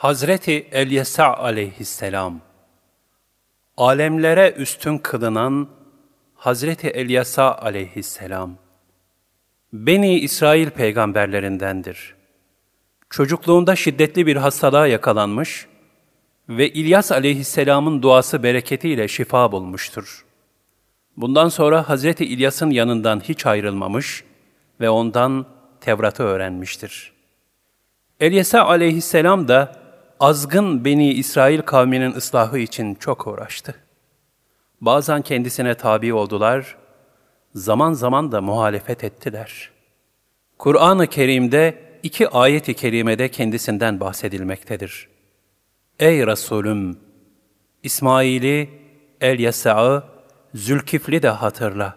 Hazreti Elyesa aleyhisselam, alemlere üstün kılınan Hazreti Elyesa aleyhisselam, Beni İsrail peygamberlerindendir. Çocukluğunda şiddetli bir hastalığa yakalanmış ve İlyas aleyhisselamın duası bereketiyle şifa bulmuştur. Bundan sonra Hazreti İlyas'ın yanından hiç ayrılmamış ve ondan Tevrat'ı öğrenmiştir. Elyesa aleyhisselam da azgın Beni İsrail kavminin ıslahı için çok uğraştı. Bazen kendisine tabi oldular, zaman zaman da muhalefet ettiler. Kur'an-ı Kerim'de iki ayet-i kerimede kendisinden bahsedilmektedir. Ey Resulüm! İsmail'i, El-Yesa'ı, Zülkifli de hatırla.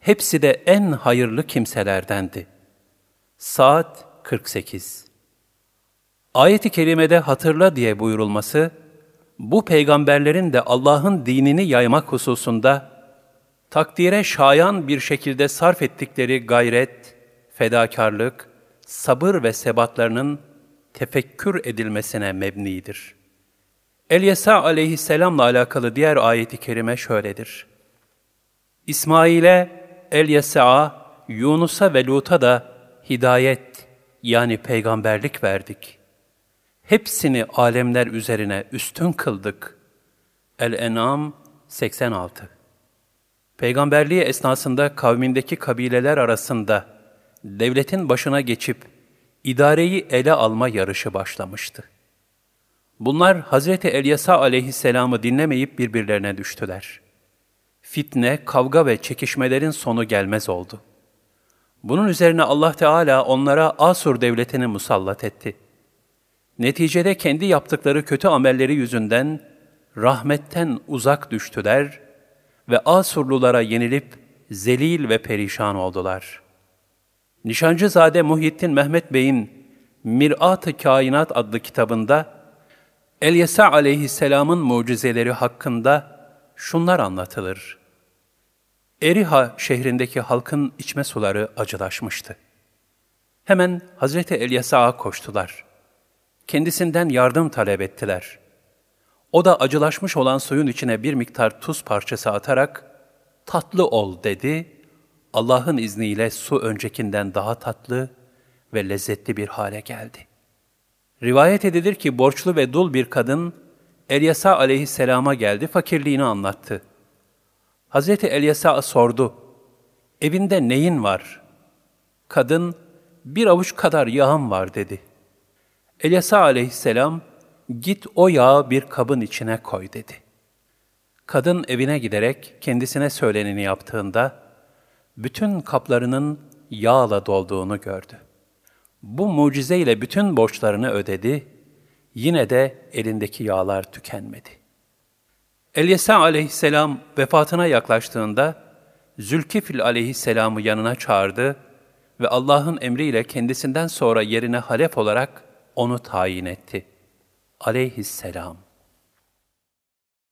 Hepsi de en hayırlı kimselerdendi. Saat 48 Ayet-i kerimede hatırla diye buyurulması, bu peygamberlerin de Allah'ın dinini yaymak hususunda takdire şayan bir şekilde sarf ettikleri gayret, fedakarlık, sabır ve sebatlarının tefekkür edilmesine mebnidir. Elyesa aleyhisselamla alakalı diğer ayeti kerime şöyledir. İsmail'e, Elyesa'ya, Yunus'a ve Lut'a da hidayet yani peygamberlik verdik. Hepsini alemler üzerine üstün kıldık. El-En'am 86 Peygamberliği esnasında kavmindeki kabileler arasında devletin başına geçip idareyi ele alma yarışı başlamıştı. Bunlar Hazreti Elyasa aleyhisselamı dinlemeyip birbirlerine düştüler. Fitne, kavga ve çekişmelerin sonu gelmez oldu. Bunun üzerine Allah Teala onlara Asur devletini musallat etti. Neticede kendi yaptıkları kötü amelleri yüzünden rahmetten uzak düştüler ve Asurlulara yenilip zelil ve perişan oldular. Nişancızade Muhyiddin Mehmet Bey'in Mirat-ı Kainat adlı kitabında Elyesa aleyhisselamın mucizeleri hakkında şunlar anlatılır. Eriha şehrindeki halkın içme suları acılaşmıştı. Hemen Hazreti Elyesa'ya koştular. Kendisinden yardım talep ettiler. O da acılaşmış olan suyun içine bir miktar tuz parçası atarak, tatlı ol dedi. Allah'ın izniyle su öncekinden daha tatlı ve lezzetli bir hale geldi. Rivayet edilir ki borçlu ve dul bir kadın, Elyasa aleyhisselama geldi, fakirliğini anlattı. Hazreti Elyasa sordu, evinde neyin var? Kadın, bir avuç kadar yağım var dedi. Elyasa aleyhisselam, git o yağı bir kabın içine koy dedi. Kadın evine giderek kendisine söyleneni yaptığında, bütün kaplarının yağla dolduğunu gördü. Bu mucizeyle bütün borçlarını ödedi, yine de elindeki yağlar tükenmedi. Elyesa aleyhisselam vefatına yaklaştığında, Zülkifil aleyhisselamı yanına çağırdı ve Allah'ın emriyle kendisinden sonra yerine halef olarak onu tayin etti. Aleyhisselam.